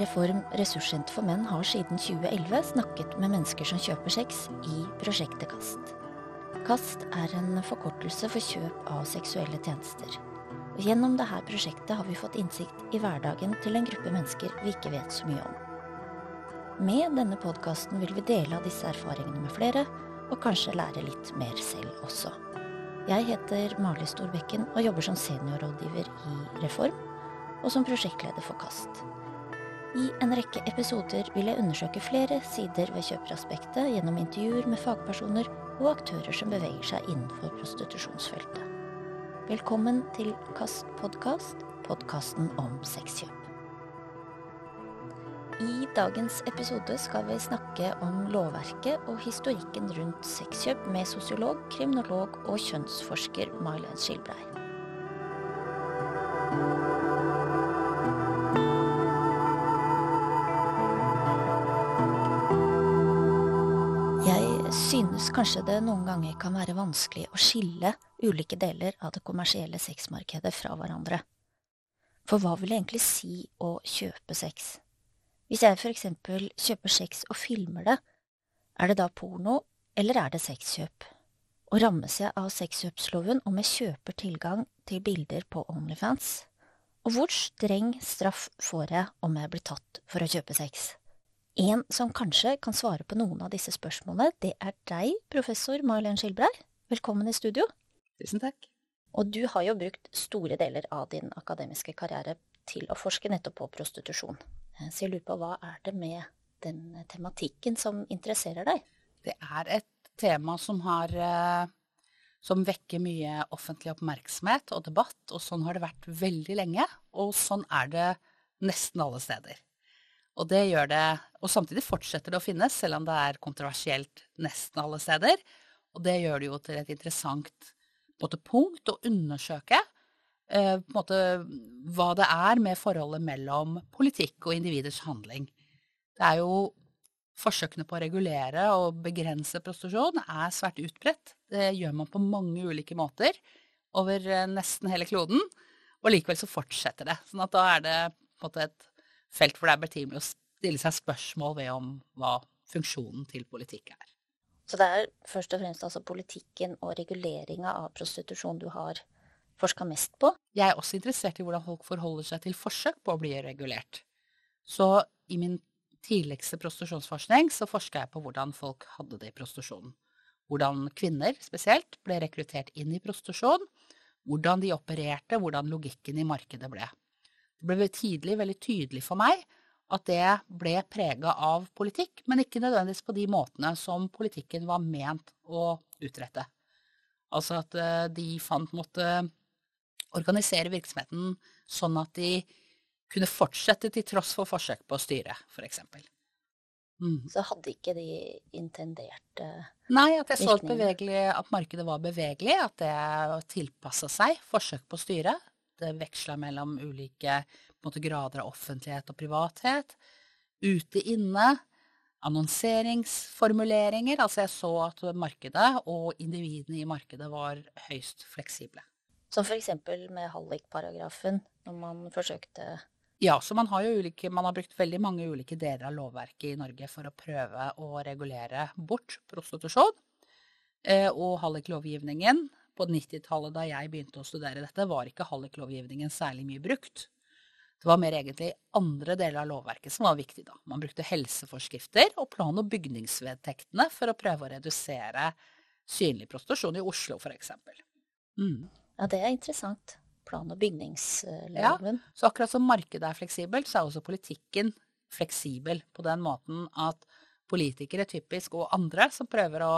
Reform ressurssenter for menn har siden 2011 snakket med mennesker som kjøper sex i prosjektet KAST. KAST er en forkortelse for kjøp av seksuelle tjenester. Og gjennom dette prosjektet har vi fått innsikt i hverdagen til en gruppe mennesker vi ikke vet så mye om. Med denne podkasten vil vi dele av disse erfaringene med flere, og kanskje lære litt mer selv også. Jeg heter Mali Storbekken og jobber som seniorrådgiver i Reform, og som prosjektleder for KAST. I en rekke episoder vil jeg undersøke flere sider ved kjøperaspektet gjennom intervjuer med fagpersoner og aktører som beveger seg innenfor prostitusjonsfeltet. Velkommen til KAST podkast, podkasten om sexkjøp. I dagens episode skal vi snakke om lovverket og historikken rundt sexkjøp med sosiolog, kriminolog og kjønnsforsker May-Len Skilbrei. Synes kanskje det noen ganger kan være vanskelig å skille ulike deler av det kommersielle sexmarkedet fra hverandre. For hva vil det egentlig si å kjøpe sex? Hvis jeg for eksempel kjøper sex og filmer det, er det da porno, eller er det sexkjøp? Og rammes jeg av sexkjøpsloven om jeg kjøper tilgang til bilder på Onlyfans? Og hvor streng straff får jeg om jeg blir tatt for å kjøpe sex? En som kanskje kan svare på noen av disse spørsmålene, det er deg, professor May-Len Skilbrei. Velkommen i studio. Tusen takk. Og du har jo brukt store deler av din akademiske karriere til å forske nettopp på prostitusjon. Eh, så jeg lurer på hva er det med den tematikken som interesserer deg? Det er et tema som har eh, som vekker mye offentlig oppmerksomhet og debatt, og sånn har det vært veldig lenge. Og sånn er det nesten alle steder. Og det gjør det Og samtidig fortsetter det å finnes, selv om det er kontroversielt nesten alle steder. Og det gjør det jo til et interessant måte, punkt å undersøke eh, måte, hva det er med forholdet mellom politikk og individers handling. Det er jo Forsøkene på å regulere og begrense prostitusjon er svært utbredt. Det gjør man på mange ulike måter over eh, nesten hele kloden. Og likevel så fortsetter det. sånn at da er det på en måte et felt hvor det er betimelig å stille seg spørsmål ved om hva funksjonen til politikk er. Så det er først og fremst altså politikken og reguleringa av prostitusjon du har forska mest på? Jeg er også interessert i hvordan folk forholder seg til forsøk på å bli regulert. Så i min tidligste prostitusjonsforskning så forska jeg på hvordan folk hadde det i prostitusjonen. Hvordan kvinner spesielt ble rekruttert inn i prostitusjon. Hvordan de opererte, hvordan logikken i markedet ble. Det ble tidlig veldig tydelig for meg at det ble prega av politikk, men ikke nødvendigvis på de måtene som politikken var ment å utrette. Altså at eh, de fant måtte organisere virksomheten sånn at de kunne fortsette til tross for forsøk på å styre, f.eks. Mm. Så hadde ikke de intendert uh, Nei, at jeg så at, at, markedet var bevegelig, at det tilpassa seg forsøk på å styre. Det veksla mellom ulike måte, grader av offentlighet og privathet. Ute, inne. Annonseringsformuleringer. Altså jeg så at markedet og individene i markedet var høyst fleksible. Som eksempel med hallikparagrafen, når man forsøkte ja, så man har jo ulike, man har brukt veldig mange ulike deler av lovverket i Norge for å prøve å regulere bort prostitusjon. Eh, og halliklovgivningen på 90-tallet da jeg begynte å studere dette, var ikke halliklovgivningen særlig mye brukt. Det var mer egentlig andre deler av lovverket som var viktig da. Man brukte helseforskrifter og plan- og bygningsvedtektene for å prøve å redusere synlig prostitusjon i Oslo, f.eks. Mm. Ja, det er interessant plan- og bygningsloven. Ja, så akkurat som markedet er fleksibelt, så er også politikken fleksibel på den måten at politikere typisk, og andre som prøver å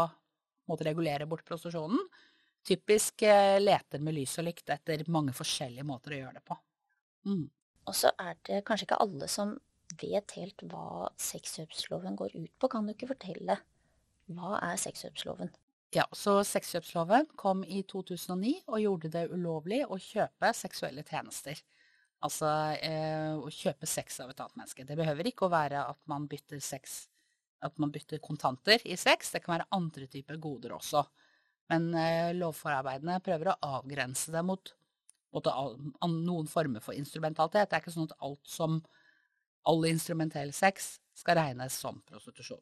måtte regulere bort prostitusjonen, typisk eh, leter med lys og lykt etter mange forskjellige måter å gjøre det på. Mm. Og så er det kanskje ikke alle som vet helt hva sexkjøpsloven går ut på. Kan du ikke fortelle hva er sexkjøpsloven? Ja, så sexkjøpsloven kom i 2009 og gjorde det ulovlig å kjøpe seksuelle tjenester. Altså eh, å kjøpe sex av et annet menneske. Det behøver ikke å være at man bytter sex at man bytter kontanter i sex. Det kan være andre typer goder også. Men eh, lovforarbeidene prøver å avgrense det mot, mot noen former for instrumentalitet. Det er ikke sånn at alt som all instrumentell sex skal regnes som prostitusjon.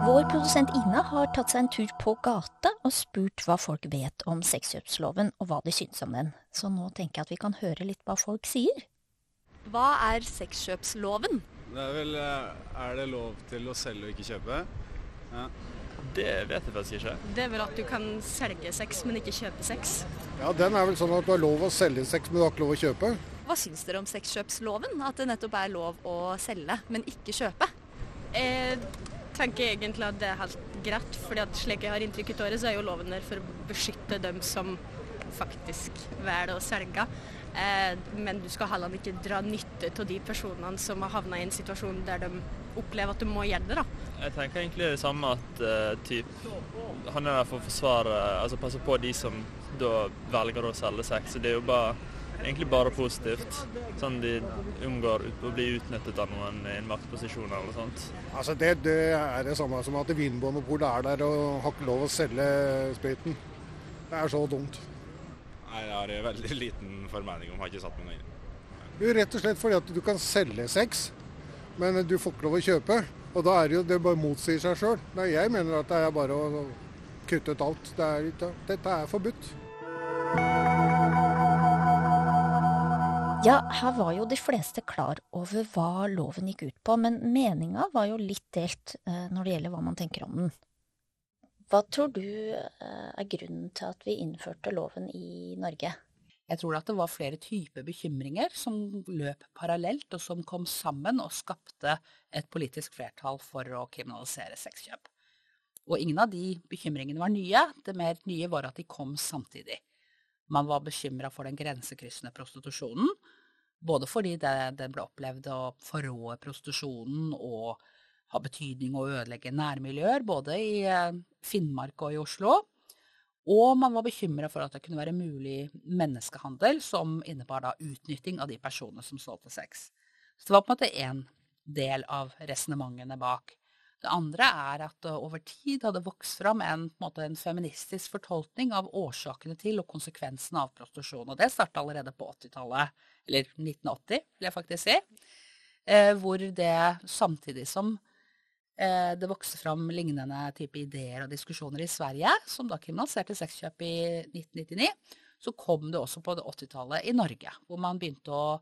Vår produsent Ina har tatt seg en tur på gata og spurt hva folk vet om sexkjøpsloven og hva de syns om den. Så nå tenker jeg at vi kan høre litt hva folk sier. Hva er sexkjøpsloven? Det er vel Er det lov til å selge og ikke kjøpe? Ja. Det vet jeg faktisk ikke. Det er vel at du kan selge sex, men ikke kjøpe sex. Ja, Den er vel sånn at du har lov å selge sex, men du har ikke lov å kjøpe. Hva syns dere om sexkjøpsloven? At det nettopp er lov å selge, men ikke kjøpe? Jeg tenker egentlig at det er helt greit, fordi at slik jeg har inntrykk av det, så er jo loven der for å beskytte dem som faktisk velger å selge. Eh, men du skal heller ikke dra nytte av de personene som har havna i en situasjon der de opplever at du må gjøre det. da. Jeg tenker egentlig det samme at uh, typ, han er der for å forsvare, altså passe på de som da velger å selge sex. Så det er jo bare, egentlig bare positivt. Sånn de unngår å bli utnyttet av noen i en maktposisjon eller noe sånt. Altså det, det er det samme som at Vinmonopolet er der og har ikke lov å selge spriten. Det er så dumt. Nei, Jeg har veldig liten formening om, har ikke satt meg noe inn. Jo, rett og slett fordi at du kan selge sex, men du får ikke lov å kjøpe. Og da er det jo det bare motsier seg sjøl. Jeg mener at det er bare å kutte ut alt. Det er, dette er forbudt. Ja, her var jo de fleste klar over hva loven gikk ut på, men meninga var jo litt delt eh, når det gjelder hva man tenker om den. Hva tror du eh, er grunnen til at vi innførte loven i Norge? Jeg tror at det var flere typer bekymringer som løp parallelt, og som kom sammen og skapte et politisk flertall for å kriminalisere sexkjøp. Og ingen av de bekymringene var nye, det mer nye var at de kom samtidig. Man var bekymra for den grensekryssende prostitusjonen, både fordi det ble opplevd å forråde prostitusjonen og ha betydning å ødelegge nærmiljøer, både i eh, Finnmark og i Oslo. Og man var bekymra for at det kunne være mulig menneskehandel, som innebar da utnytting av de personene som solgte sex. Så det var på en måte én del av resonnementene bak. Det andre er at det over tid hadde vokst fram en, en, en, feministisk fortolkning av årsakene til og konsekvensene av prostitusjon. Og det starta allerede på 80-tallet, eller 1980, vil jeg faktisk si. Eh, hvor det samtidig som eh, det vokste fram lignende type ideer og diskusjoner i Sverige, som da kriminaliserte sexkjøp i 1999, så kom det også på 80-tallet i Norge, hvor man begynte å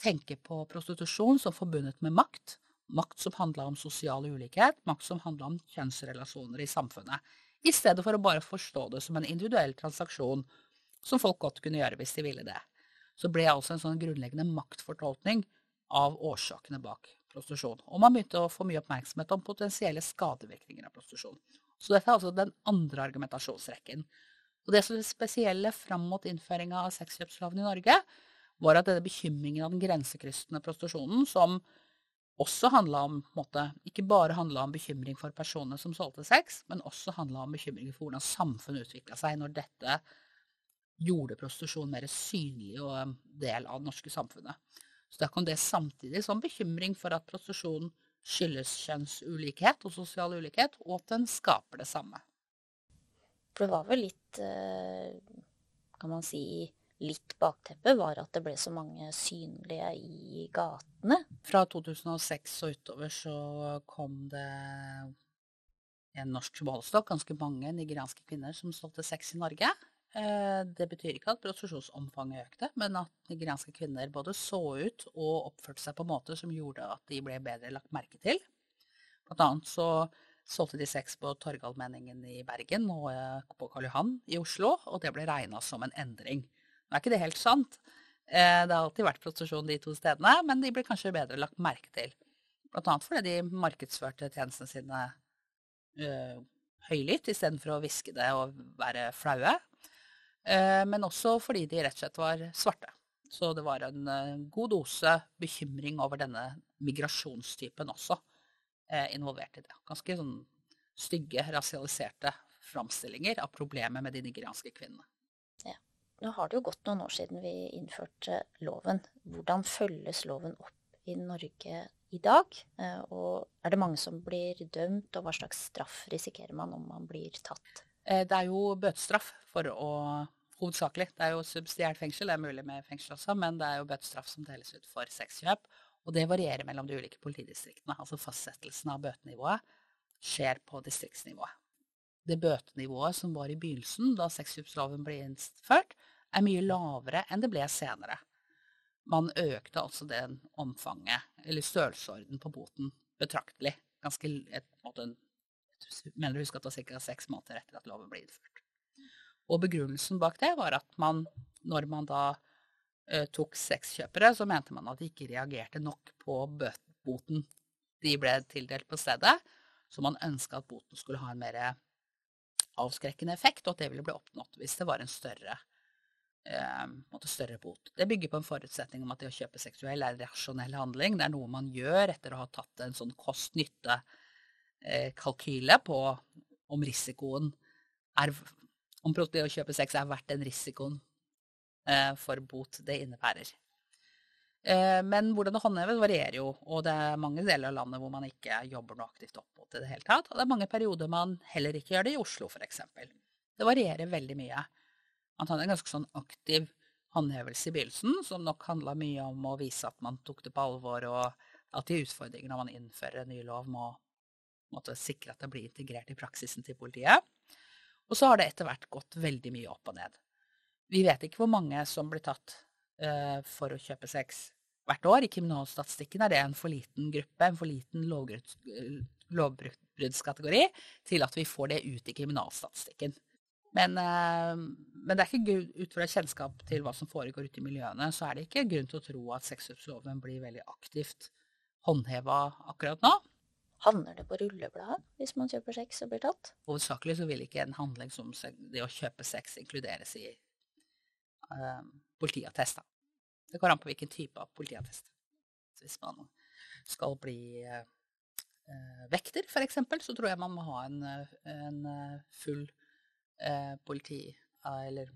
tenke på prostitusjon som forbundet med makt Makt som handla om sosial ulikhet, makt som handla om kjønnsrelasjoner i samfunnet. I stedet for å bare forstå det som en individuell transaksjon, som folk godt kunne gjøre hvis de ville det. Så ble altså en sånn grunnleggende maktfortolkning av årsakene bak prostitusjon. Og man begynte å få mye oppmerksomhet om potensielle skadevirkninger av prostitusjon. Så dette er altså den andre argumentasjonsrekken. Og det som er spesielle fram mot innføringa av sexkjøpsloven i Norge, var at denne bekymringen av den grensekryssende prostitusjonen, som også handla om måte, ikke bare handla om bekymring for personene som solgte sex, men også handla om bekymring for hvordan samfunnet utvikla seg når dette gjorde prostitusjon mer synlig og en del av det norske samfunnet. Så da kom det samtidig som bekymring for at prostitusjon skyldes kjønnsulikhet og sosial ulikhet, og at den skaper det samme. For det var vel litt, eh, kan man si, litt bakteppe var at det ble så mange synlige i gatene. Fra 2006 og utover så kom det en norsk målestokk, ganske mange nigerianske kvinner som solgte sex i Norge. Eh, det betyr ikke at prostitusjonsomfanget økte, men at nigerianske kvinner både så ut og oppførte seg på en måte som gjorde at de ble bedre lagt merke til. Blant annet så solgte de sex på Torgallmenningen i Bergen og eh, på Karl Johan i Oslo, og det ble regna som en endring. Nå er ikke det helt sant. Eh, det har alltid vært prostitusjon de to stedene, men de ble kanskje bedre lagt merke til. Blant annet fordi de markedsførte tjenestene sine øh, høylytt istedenfor å hviske det og være flaue. Uh, men også fordi de rett og slett var svarte. Så det var en uh, god dose bekymring over denne migrasjonstypen også uh, involvert i det. Ganske sånn stygge, rasialiserte framstillinger av problemet med de nigerianske kvinnene. Nå har det jo gått noen år siden vi innførte loven. Hvordan følges loven opp i Norge i dag? Eh, og er det mange som blir dømt, og hva slags straff risikerer man om man blir tatt? Eh, det er jo bøtestraff for å hovedsakelig. Det er jo subsidiært fengsel, det er mulig med fengsel også, men det er jo bøtestraff som deles ut for sexkjøp. Og det varierer mellom de ulike politidistriktene. Altså fastsettelsen av bøtenivået skjer på distriktsnivået. Det bøtenivået som var i begynnelsen, da sexkjøpsloven ble innført, er mye lavere enn det ble senere. Man økte altså den omfanget, eller størrelsesorden på boten, betraktelig. Ganske et, måte, mener du husker at det var ca. seks måneder etter at loven ble innført. Og begrunnelsen bak det var at man, når man da uh, tok sexkjøpere, så mente man at de ikke reagerte nok på boten de ble tildelt på stedet. Så man ønska at boten skulle ha en mer avskrekkende effekt, og at det ville bli oppnådd hvis det var en større, eh, større bot. Det bygger på en forutsetning om at det å kjøpe seksuell er en rasjonell handling. Det er noe man gjør etter å ha tatt en sånn kost-nytte-kalkyle eh, på om risikoen er om det å kjøpe sex er verdt den risikoen eh, for bot det innebærer. Eh, men hvordan det håndheves varierer jo, og det er mange deler av landet hvor man ikke jobber noe aktivt opp mot det i det hele tatt. Og det er mange perioder man heller ikke gjør det, i Oslo f.eks. Det varierer veldig mye. Man hadde en ganske sånn aktiv håndhevelse i begynnelsen, som nok handla mye om å vise at man tok det på alvor, og at de utfordringene man innfører en ny lov, må sikre at det blir integrert i praksisen til politiet. Og så har det etter hvert gått veldig mye opp og ned. Vi vet ikke hvor mange som blir tatt uh, for å kjøpe sex hvert år. I kriminalstatistikken er det en for liten gruppe, en for liten lovbruddskategori, til at vi får det ut i kriminalstatistikken. Men, uh, men, det er ikke ut fra kjennskap til hva som foregår ute i miljøene, så er det ikke grunn til å tro at sexkjøpsloven blir veldig aktivt håndheva akkurat nå. Havner det på rullebladet hvis man kjøper sex og blir tatt? Hovedsakelig så vil ikke en handling som det å kjøpe sex inkluderes i uh, politiattester. Det går an på hvilken type av politiattest. Hvis man skal bli uh, vekter, f.eks., så tror jeg man må ha en, en full uh, politi... eller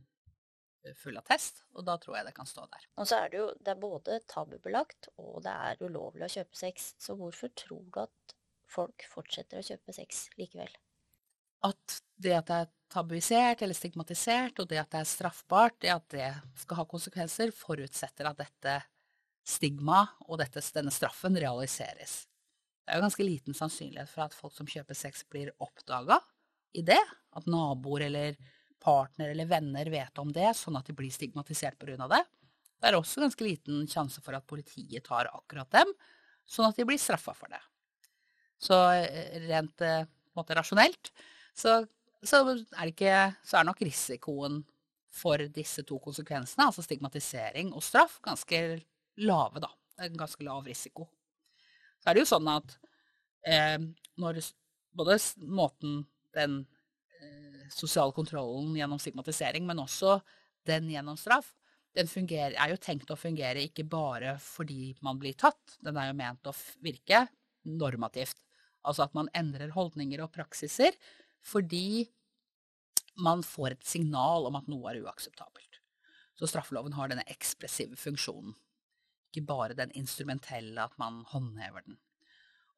full attest, og da tror jeg det kan stå der. Og så er det jo det er både tabubelagt og det er ulovlig å kjøpe sex, så hvorfor tror du at folk fortsetter å kjøpe sex likevel. At det at det er tabuisert eller stigmatisert, og det at det er straffbart, det at det skal ha konsekvenser, forutsetter at dette stigmaet og dette, denne straffen realiseres. Det er jo ganske liten sannsynlighet for at folk som kjøper sex, blir oppdaga i det. At naboer eller partner eller venner vet om det, sånn at de blir stigmatisert pga. det. Det er også ganske liten sjanse for at politiet tar akkurat dem, sånn at de blir straffa for det. Så eh, rent eh, måte, rasjonelt så, så, er ikke, så er nok risikoen for disse to konsekvensene, altså stigmatisering og straff, ganske lave, da. En ganske lav risiko. Så er det jo sånn at eh, når både måten den eh, sosiale kontrollen gjennom stigmatisering, men også den gjennom straff, den fungerer, er jo tenkt å fungere ikke bare fordi man blir tatt, den er jo ment å virke normativt. Altså at man endrer holdninger og praksiser fordi man får et signal om at noe er uakseptabelt. Så straffeloven har denne ekspressive funksjonen, ikke bare den instrumentelle at man håndhever den.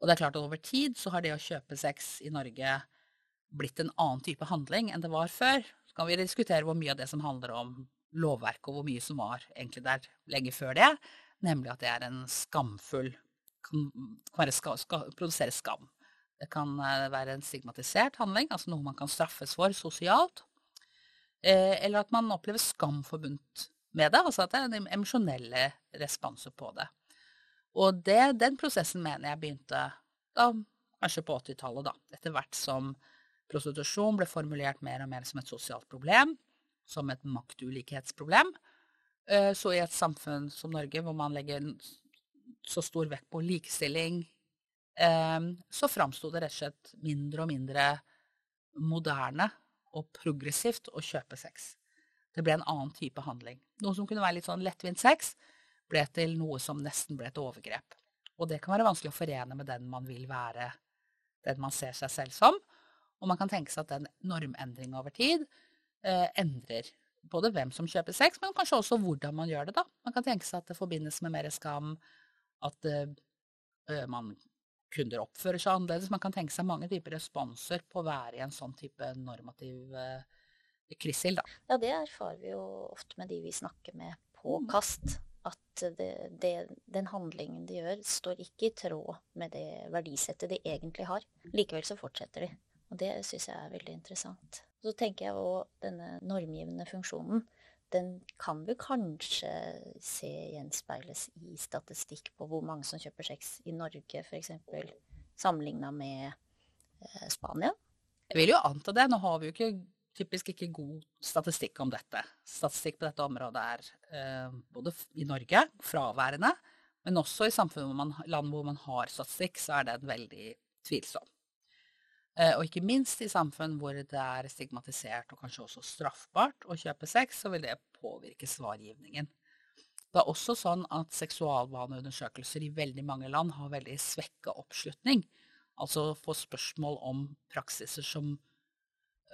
Og det er klart at over tid så har det å kjøpe sex i Norge blitt en annen type handling enn det var før. Så kan vi diskutere hvor mye av det som handler om lovverket, og hvor mye som var egentlig der lenge før det, nemlig at det er en skamfull kan, kan ska, ska, produsere skam. Det kan eh, være en stigmatisert handling, altså noe man kan straffes for sosialt. Eh, eller at man opplever skam forbundt med det, altså at det er en emosjonelle responser på det. Og det, den prosessen mener jeg begynte da, kanskje på 80-tallet, da. Etter hvert som prostitusjon ble formulert mer og mer som et sosialt problem, som et maktulikhetsproblem. Eh, så i et samfunn som Norge, hvor man legger så stor vekt på likestilling, så framsto det rett og slett mindre og mindre moderne og progressivt å kjøpe sex. Det ble en annen type handling. Noe som kunne være litt sånn lettvint sex, ble til noe som nesten ble et overgrep. Og det kan være vanskelig å forene med den man vil være, den man ser seg selv som. Og man kan tenke seg at den normendringa over tid eh, endrer både hvem som kjøper sex, men kanskje også hvordan man gjør det. da. Man kan tenke seg at det forbindes med mer skam, at eh, man kunder oppfører seg annerledes. Man kan tenke seg mange typer responser på å være i en sånn type normativ eh, kryssild, da. Ja, det erfarer vi jo ofte med de vi snakker med på Mm. kast. At det, det, den handlingen de gjør, står ikke i tråd med det verdisettet de egentlig har. Likevel så fortsetter de. Og det syns jeg er veldig interessant. Så tenker jeg òg denne normgivende funksjonen. Den kan vi kanskje se gjenspeiles i statistikk på hvor mange som kjøper sex i Norge, f.eks. sammenligna med eh, Spania. Jeg vil jo anta det. Nå har vi jo ikke, typisk ikke god statistikk om dette. Statistikk på dette området er eh, både i Norge fraværende, men også i samfunn hvor man, land hvor man har statistikk, så er den veldig tvilsom. Eh, og ikke minst i samfunn hvor det er stigmatisert og kanskje også straffbart å kjøpe sex, så vil det påvirke svargivningen. Det er også sånn at seksualvaneundersøkelser i veldig mange land har veldig svekka oppslutning. Altså få spørsmål om praksiser som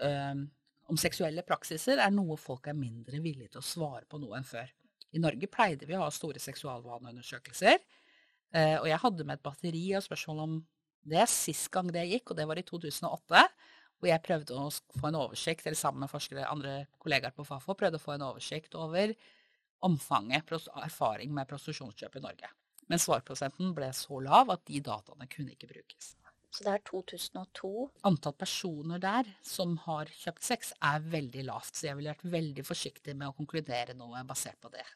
øh, Om seksuelle praksiser er noe folk er mindre villige til å svare på nå enn før. I Norge pleide vi å ha store seksualvaneundersøkelser, eh, og jeg hadde med et batteri av spørsmål om det er sist gang det gikk, og det var i 2008. Hvor jeg prøvde å få en oversikt, eller sammen med forskere, andre kollegaer på Fafo, prøvde å få en oversikt over omfanget av erfaring med prostitusjonskjøp i Norge. Men svarprosenten ble så lav at de dataene kunne ikke brukes. Så det er 2002. Antall personer der som har kjøpt sex er veldig lavt, så jeg ville vært veldig forsiktig med å konkludere noe basert på det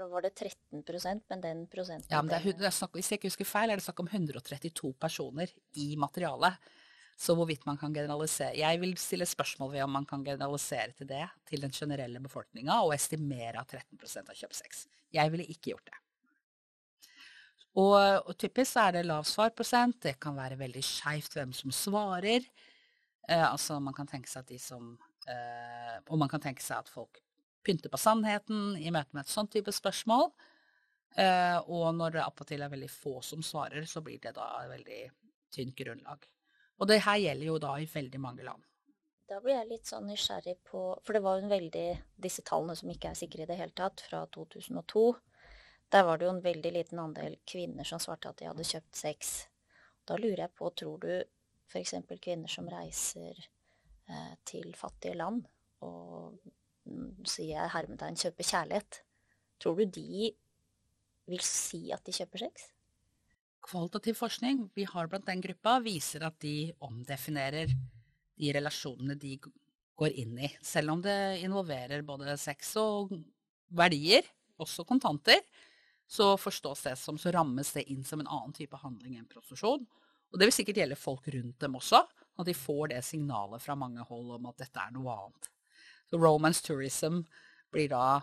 Da var det 13 men den prosenten Ja, men det er, det er snakk, hvis jeg ikke husker feil, er det snakk om 132 personer i materialet. Så hvorvidt man kan generalisere Jeg vil stille spørsmål ved om man kan generalisere til det, til den generelle befolkninga, og estimere at 13 har kjøpt sex. Jeg ville ikke gjort det. Og, og typisk så er det lav svarprosent. Det kan være veldig skeivt hvem som svarer. Eh, altså man kan tenke seg at de som eh, Og man kan tenke seg at folk pynter på sannheten i møte med et sånt type spørsmål. Eh, og når det appåtil er veldig få som svarer, så blir det da et veldig tynt grunnlag. Og det her gjelder jo da i veldig mange land. Da blir jeg litt sånn nysgjerrig på For det var jo en veldig Disse tallene som ikke er sikre i det hele tatt, fra 2002. Der var det jo en veldig liten andel kvinner som svarte at de hadde kjøpt sex. Da lurer jeg på, tror du f.eks. kvinner som reiser eh, til fattige land og sier jeg hermetegn kjøper kjærlighet, tror du de vil si at de kjøper sex? Kvalitativ forskning vi har blant den gruppa, viser at de omdefinerer de relasjonene de går inn i. Selv om det involverer både sex og verdier, også kontanter, så forstås det som, så rammes det inn som en annen type handling enn prostitusjon. Og det vil sikkert gjelde folk rundt dem også, at de får det signalet fra mange hold om at dette er noe annet. Så romance tourism blir da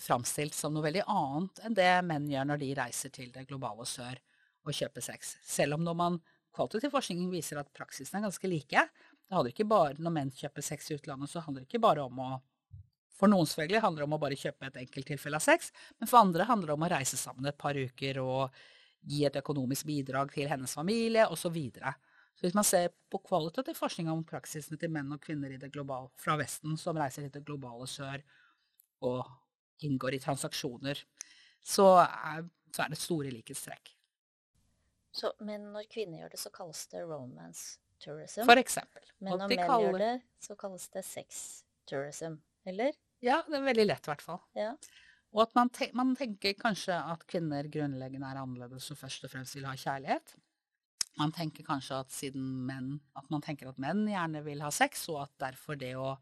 framstilt som noe veldig annet enn det menn gjør når de reiser til det globale sør og kjøper sex. Selv om når man kvalitativ forskning viser at praksisen er ganske like. Det handler ikke bare, Når menn kjøper sex i utlandet, så handler det ikke bare om å For noen selvfølgelig handler det om å bare kjøpe et enkelttilfelle av sex, men for andre handler det om å reise sammen et par uker og gi et økonomisk bidrag til hennes familie, osv. Så, videre. Så hvis man ser på kvalitativ forskning om praksisene til menn og kvinner i det globale, fra Vesten som reiser til det globale sør og inngår i transaksjoner, så er, så er det store likhetstrekk. Så, men når kvinner gjør det, så kalles det romance tourism. For eksempel. men når menn kaller- gjør det, så kalles det sex tourism. Eller? Ja, det er veldig lett i hvert fall. Ja. Og at man, te man tenker kanskje at kvinner grunnleggende er annerledes og først og fremst vil ha kjærlighet. Man tenker kanskje at siden menn At man tenker at menn gjerne vil ha sex, og at derfor det å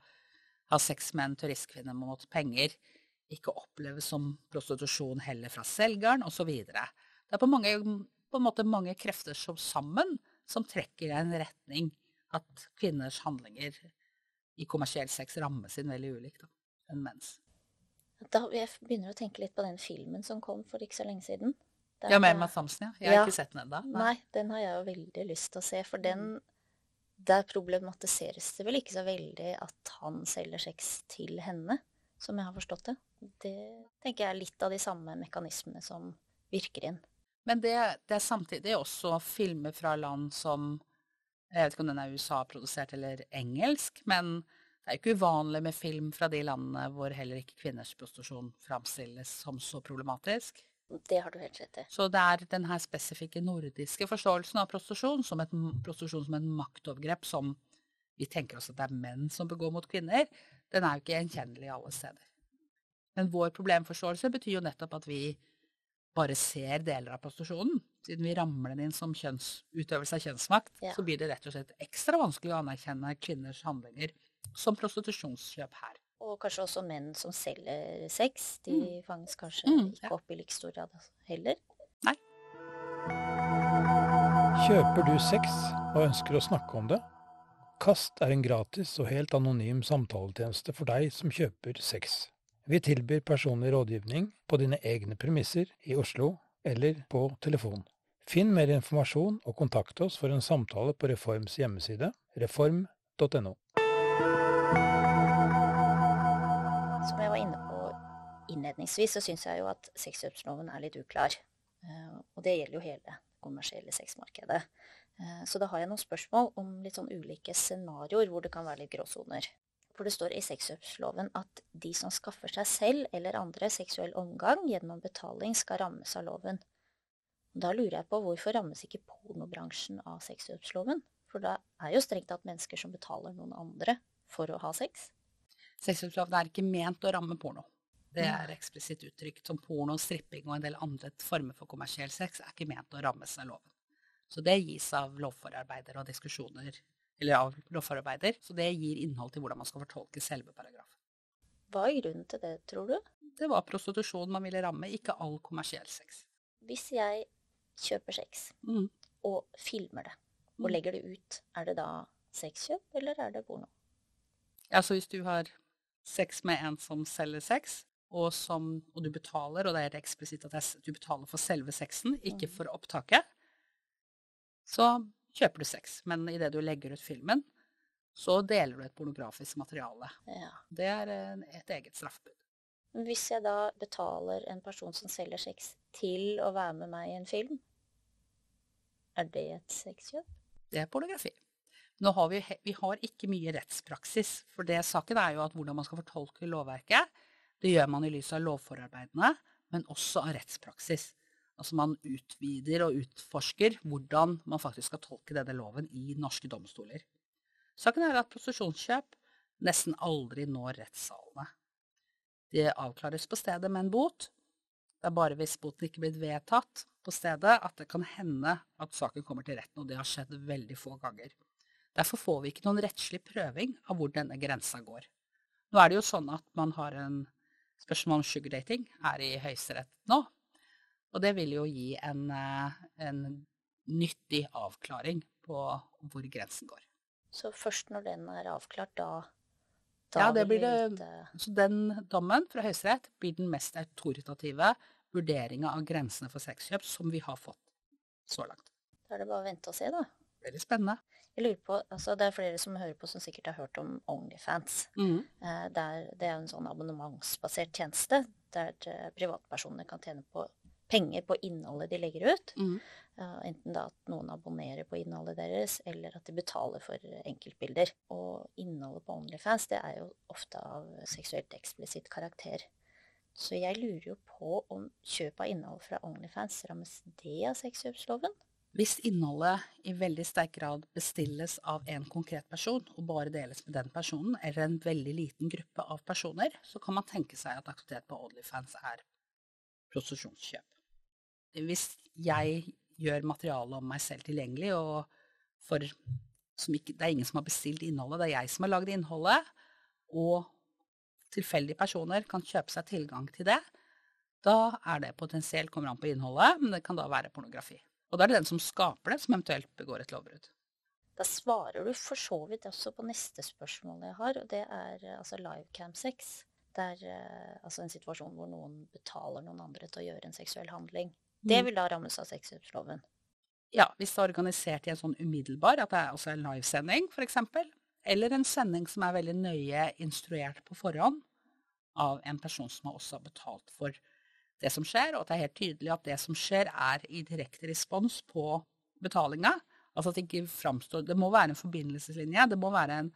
ha sex med en turistkvinne mot penger ikke oppleves som prostitusjon heller fra selgeren, osv. Det er på, mange, på en måte mange krefter som sammen som trekker i en retning at kvinners handlinger i kommersiell sex rammes inn veldig ulikt enn menns. Da jeg begynner å tenke litt på den filmen som kom for ikke så lenge siden. Der Ja, med Emma Thompson, ja. Jeg har Ja. ikke sett den ennå. Nei, den har jeg jo veldig lyst til å se, for den Der problematiseres det vel ikke så veldig at han selger sex til henne, som jeg har forstått det. Det tenker jeg er litt av de samme mekanismene som virker inn. Men det, det er samtidig også filmer fra land som Jeg vet ikke om den er USA-produsert eller engelsk, men det er jo ikke uvanlig med film fra de landene hvor heller ikke kvinners prostitusjon framstilles som så problematisk. Det har du helt rett i. Så det er den her spesifikke nordiske forståelsen av prostitusjon som et, prostitusjon som et maktovergrep som vi tenker oss at det er menn som begår mot kvinner, den er jo ikke gjenkjennelig alle steder. Men vår problemforståelse betyr jo nettopp at vi bare ser deler av prostitusjonen. Siden vi ramler den inn som kjønns, utøvelse av kjønnsmakt, Ja. så blir det rett og slett ekstra vanskelig å anerkjenne kvinners handlinger som prostitusjonskjøp her. Og kanskje også menn som selger sex. De fanges kanskje Mm, ikke ja. opp i like stor grad heller. Kjøper du sex og ønsker å snakke om det? Kast er en gratis og helt anonym samtaletjeneste for deg som kjøper sex. Vi tilbyr personlig rådgivning på dine egne premisser i Oslo eller på telefon. Finn mer informasjon og kontakt oss for en samtale på Reforms hjemmeside reform.no. Som jeg var inne på innledningsvis, så syns jeg jo at sexkjøpsloven er litt uklar. Eh, Og det gjelder jo hele kommersielle sexmarkedet. Eh, Så da har jeg noen spørsmål om litt sånn ulike scenarioer hvor det kan være litt gråsoner. For det står i sexkjøpsloven at de som skaffer seg selv eller andre seksuell omgang gjennom betaling, skal rammes av loven. Da lurer jeg på hvorfor rammes ikke pornobransjen av sexkjøpsloven? For da er jo strengt tatt mennesker som betaler noen andre for å ha sex. Sexkjøpsloven er ikke ment å ramme porno. Det er eksplisitt uttrykt som porno, stripping og en del andre former for kommersiell sex er ikke ment å rammes av loven. Så det gis av lovforarbeider og diskusjoner, eller av lovforarbeider, så det gir innhold til hvordan man skal fortolke selve paragrafen. Hva er grunnen til det, tror du? Det var prostitusjon man ville ramme, ikke all kommersiell sex. Hvis jeg kjøper sex Mm. og filmer det, og Mm. legger det ut, er det da sexkjøp, eller er det porno? Ja, så hvis du har sex med en som selger sex, og, som, og du betaler, og det er eksplisitt at du betaler for selve sexen, ikke for opptaket, så kjøper du sex. Men idet du legger ut filmen, så deler du et pornografisk materiale. Ja. Det er et eget straffebud. Hvis jeg da betaler en person som selger sex til å være med meg i en film, er det et sexkjøp? Det er pornografi. Nå har vi, vi har ikke mye rettspraksis, for det saken er jo at hvordan man skal fortolke lovverket, det gjør man i lys av lovforarbeidene, men også av rettspraksis. Altså man utvider og utforsker hvordan man faktisk skal tolke denne loven i norske domstoler. Saken er at prostitusjonskjøp nesten aldri når rettssalene. Det avklares på stedet med en bot. Det er bare hvis boten ikke blir vedtatt på stedet at det kan hende at saken kommer til retten, og det har skjedd veldig få ganger. Derfor får vi ikke noen rettslig prøving av hvor denne grensa går. Nå er det jo sånn at man har en spørsmål om sugardating er i Høyesterett nå, og det vil jo gi en, eh, en nyttig avklaring på hvor grensen går. Så først når den er avklart, da, da Ja, det blir det- Så den dommen fra Høyesterett blir den mest autoritative vurderinga av grensene for sexkjøp som vi har fått så langt. Da er det bare å vente og se, da. Veldig spennende. Jeg lurer på, altså Det er flere som hører på som sikkert har hørt om Onlyfans. Mhm. Eh, Det er, det er en sånn abonnementsbasert tjeneste der eh, privatpersoner kan tjene på penger på innholdet de legger ut. Mhm. Eh, Enten da at noen abonnerer på innholdet deres, eller at de betaler for enkeltbilder. Og innholdet på Onlyfans det er jo ofte av seksuelt eksplisitt karakter. Så jeg lurer jo på om kjøp av innhold fra Onlyfans rammes det av sexkjøpsloven? Hvis innholdet i veldig sterk grad bestilles av en konkret person, og bare deles med den personen, eller en veldig liten gruppe av personer, så kan man tenke seg at aktivitet på Onlyfans er prostitusjonskjøp. Hvis jeg gjør materialet om meg selv tilgjengelig, og for, ikke, det er ingen som har bestilt innholdet, det er jeg som har lagd innholdet, og tilfeldige personer kan kjøpe seg tilgang til det, da er det potensielt, kommer an på innholdet, men det kan da være pornografi. Og da er det den som skaper det, som eventuelt begår et lovbrudd. Da svarer du for så vidt også på neste spørsmål jeg har, og det er eh, altså livecam sex. Det er eh, altså en situasjon hvor noen betaler noen andre til å gjøre en seksuell handling. Det Mm. vil da rammes av sexkjøpsloven. Ja, hvis det er organisert i en sånn umiddelbar, at det er også en livesending f.eks., eller en sending som er veldig nøye instruert på forhånd av en person som har også betalt for det som skjer, og at det er helt tydelig at det som skjer er i direkte respons på betalinga. Altså at det ikke framstår Det må være en forbindelseslinje, det må være en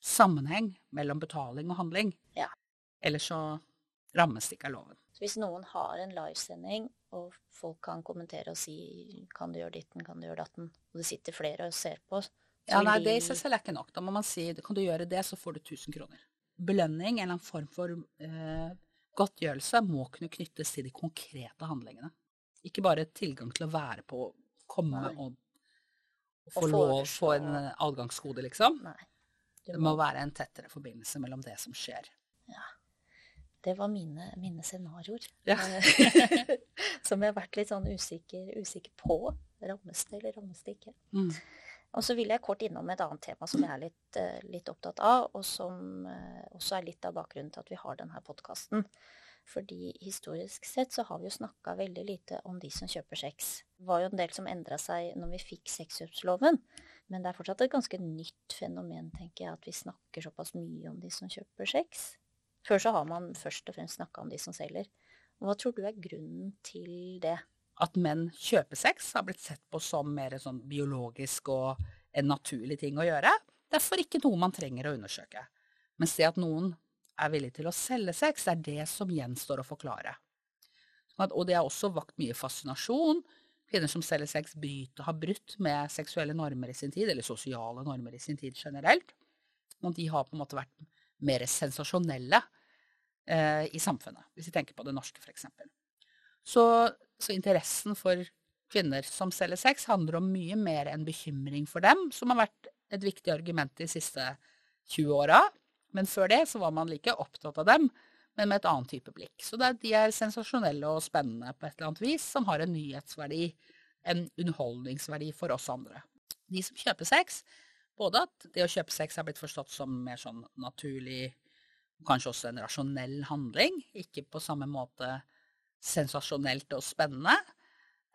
sammenheng mellom betaling og handling. Ja. Ellers så rammes det ikke av loven. Så hvis noen har en livesending, og folk kan kommentere og si kan du gjøre ditten, kan du gjøre datten, og det sitter flere og ser på, Ja, nei, det i seg selv er ikke nok. Da må man si kan du gjøre det, så får du 1000 kroner. Belønning, en eller annen form for eh, godtgjørelse, må kunne knyttes til de konkrete handlingene. Ikke bare tilgang til å være på, komme Nei. og, få Og lov, få en eh, adgangskode, liksom. Nei. Må. Det må være en tettere forbindelse mellom det som skjer. Det var mine, mine scenarioer. Ja. Eh, Som jeg har vært litt sånn usikker, usikker på. Rammes det, eller rammes det ikke? Mm. Og så vil jeg kort innom et annet tema som jeg er litt, eh, litt opptatt av, og som eh, også er litt av bakgrunnen til at vi har denne podkasten. Fordi historisk sett så har vi jo snakka veldig lite om de som kjøper sex. Det var jo en del som endra seg når vi fikk sexkjøpsloven, men det er fortsatt et ganske nytt fenomen, tenker jeg, at vi snakker såpass mye om de som kjøper sex. Før så har man først og fremst snakka om de som selger. Hva tror du er grunnen til det? At menn kjøper sex har blitt sett på som mer sånn biologisk og en naturlig ting å gjøre. Derfor ikke noe man trenger å undersøke. Mens det at noen er villig til å selge sex, er det som gjenstår å forklare. Sånn Og det har også vakt mye fascinasjon. Kvinner som selger sex, bryter, har brutt med seksuelle normer i sin tid, eller sosiale normer i sin tid generelt. Og de har på en måte vært mer sensasjonelle eh, i samfunnet, hvis vi tenker på det norske f.eks. Så, så interessen for kvinner som selger sex, handler om mye mer enn bekymring for dem, som har vært et viktig argument de siste 20 åra. Men før det så var man like opptatt av dem, men med et annet type blikk. Så er- de er sensasjonelle og spennende på et eller annet vis, som har en nyhetsverdi, en underholdningsverdi for oss andre. De som kjøper sex, både at det å kjøpe sex har blitt forstått som mer sånn naturlig, kanskje også en rasjonell handling, ikke på samme måte sensasjonelt og spennende,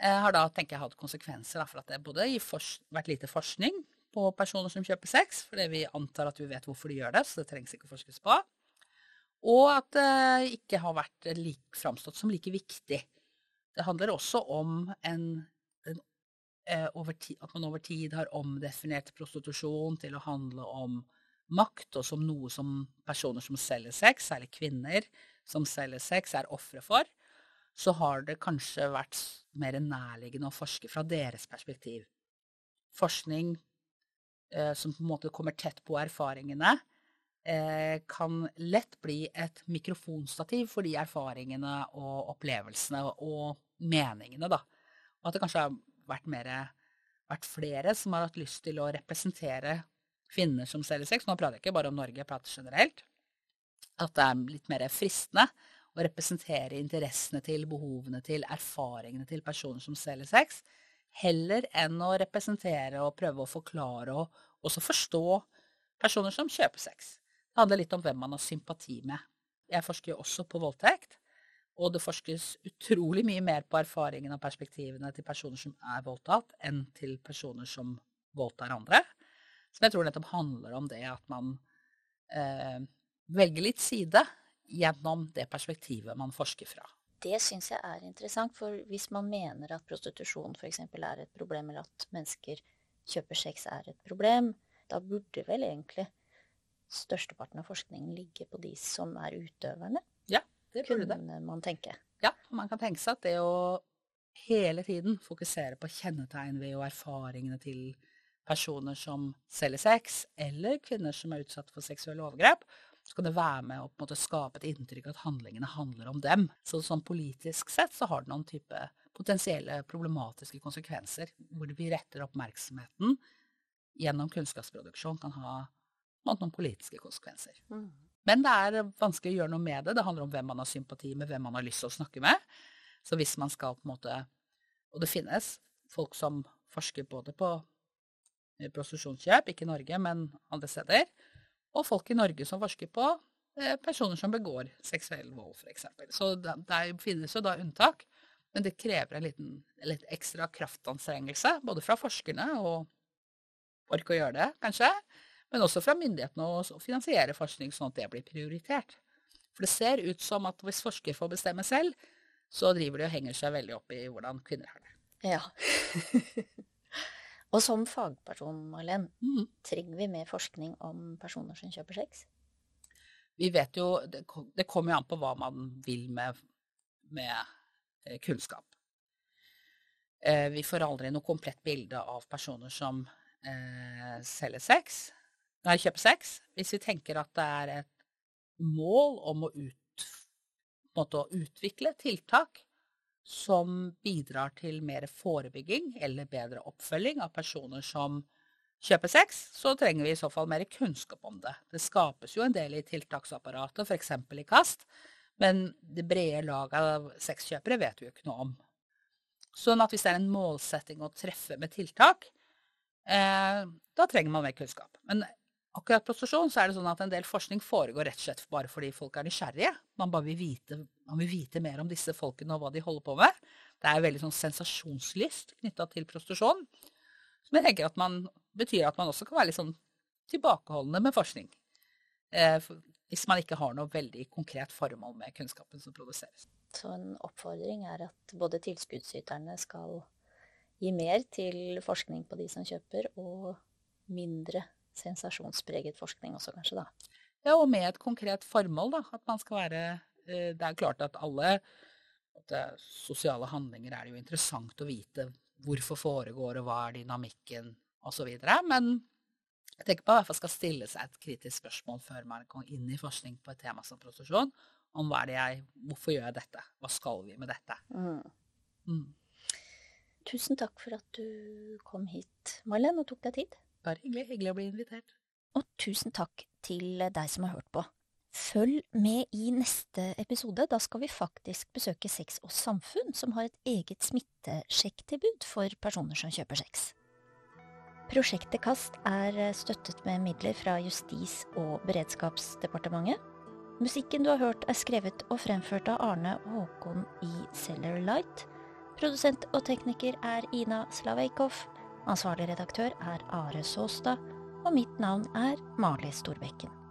eh, har da tenker jeg hatt konsekvenser da, for at det både har vært lite forskning på personer som kjøper sex, fordi vi antar at vi vet hvorfor de gjør det, så det trengs ikke forskes på. Og at det ikke har vært like, framstått som like viktig. Det handler også om en, en eh, over ti, at man over tid har omdefinert prostitusjon til å handle om makt, og som noe som personer som selger sex, særlig kvinner som selger sex, er ofre for, så har det kanskje vært mer nærliggende å forske fra deres perspektiv. Forskning eh, som på en måte kommer tett på erfaringene, eh, kan lett bli et mikrofonstativ for de erfaringene og opplevelsene og meningene, da. Og at det kanskje har vært, mer, vært flere som har hatt lyst til å representere kvinner som selger sex. Nå prater jeg ikke bare om Norge, jeg prater generelt. At det er litt mer fristende å representere interessene til, behovene til, erfaringene til personer som selger sex, heller enn å representere og prøve å forklare og også forstå personer som kjøper sex. Det handler litt om hvem man har sympati med. Jeg forsker jo også på voldtekt, og det forskes utrolig mye mer på erfaringene og perspektivene til personer som er voldtatt, enn til personer som voldtar andre. Som jeg tror nettopp handler om det at man eh, velger litt side gjennom det perspektivet man forsker fra. Det syns jeg er interessant, for hvis man mener at prostitusjon f.eks. er et problem, eller at mennesker kjøper sex er et problem, da burde vel egentlig størsteparten av forskningen ligge på de som er utøverne, Ja, det burde det. kunne man tenke. Ja, man kan tenke seg at det å hele tiden fokusere på kjennetegn ved og erfaringene til personer som selger sex, eller kvinner som er utsatt for seksuelle overgrep, så kan det være med å på en måte skape et inntrykk at handlingene handler om dem. Så sånn politisk sett så har det noen type potensielle problematiske konsekvenser, hvor vi retter oppmerksomheten gjennom kunnskapsproduksjon kan ha noen politiske konsekvenser. Men det er vanskelig å gjøre noe med det. Det handler om hvem man har sympati med, hvem man har lyst til å snakke med. Så hvis man skal på en måte Og det finnes folk som forsker både på prostitusjonskjøp, ikke i Norge, men andre steder, og folk i Norge som forsker på eh, personer som begår seksuell vold, f.eks. Så der, det finnes jo da unntak, men det krever en liten litt ekstra kraftanstrengelse, både fra forskerne og orke å gjøre det, kanskje, men også fra myndighetene å finansiere forskning sånn at det blir prioritert. For det ser ut som at hvis forskere får bestemme selv, så driver de og henger seg veldig opp i hvordan kvinner har det. Ja. og som fagperson, Marlen, mm. trenger vi mer forskning om personer som kjøper sex? Vi vet jo, det, det kommer jo an på hva man vil med, med eh, kunnskap. Eh, vi får aldri noe komplett bilde av personer som eh, selge sex, nei, kjøper sex, hvis vi tenker at det er et mål om å, ut, å utvikle tiltak som bidrar til mer forebygging eller bedre oppfølging av personer som kjøper sex, så trenger vi i så fall mer kunnskap om det. Det skapes jo en del i tiltaksapparatet, f.eks. i KAST, men det brede laget av sexkjøpere vet vi jo ikke noe om. Sånn at hvis det er en målsetting å treffe med tiltak, eh, da trenger man mer kunnskap. Men akkurat prostitusjon så er det sånn at en del forskning foregår rett og slett bare fordi folk er nysgjerrige. Man bare vil vite, vil vite mer om disse folkene og hva de holder på med. Det er veldig sånn sensasjonslyst knytta til prostitusjon. Som jeg tenker at man, betyr at man også kan være litt sånn tilbakeholdende med forskning. Eh, hvis man ikke har noe veldig konkret formål med kunnskapen som produseres. Så en oppfordring er at både tilskuddsyterne skal gi mer til forskning på de som kjøper, og mindre sensasjonspreget forskning også, kanskje, da. Ja, og med et konkret formål, da. At man skal være eh, Det er klart at alle at sosiale handlinger er det jo interessant å vite hvorfor foregår, og hva er dynamikken, osv. Men jeg tenker på at man skal stille seg et kritisk spørsmål før man går inn i forskning på et tema som prostitusjon. Om hva er det jeg Hvorfor gjør jeg dette? Hva skal vi med dette? Mm. Mm. Tusen takk for at du kom hit, Marlen, og tok deg tid. Bare hyggelig. Hyggelig å bli invitert. Og tusen takk til deg som har hørt på. Følg med i neste episode. Da skal vi faktisk besøke Sex og Samfunn, som har et eget smittesjekktilbud for personer som kjøper sex. Prosjektet KAST er støttet med midler fra Justis- og beredskapsdepartementet. Musikken du har hørt er skrevet og fremført av Arne Håkon i Cellar Light. Produsent og tekniker er Ina Slaveikov. Ansvarlig redaktør er Are Såstad, og mitt navn er Mali Storbekken.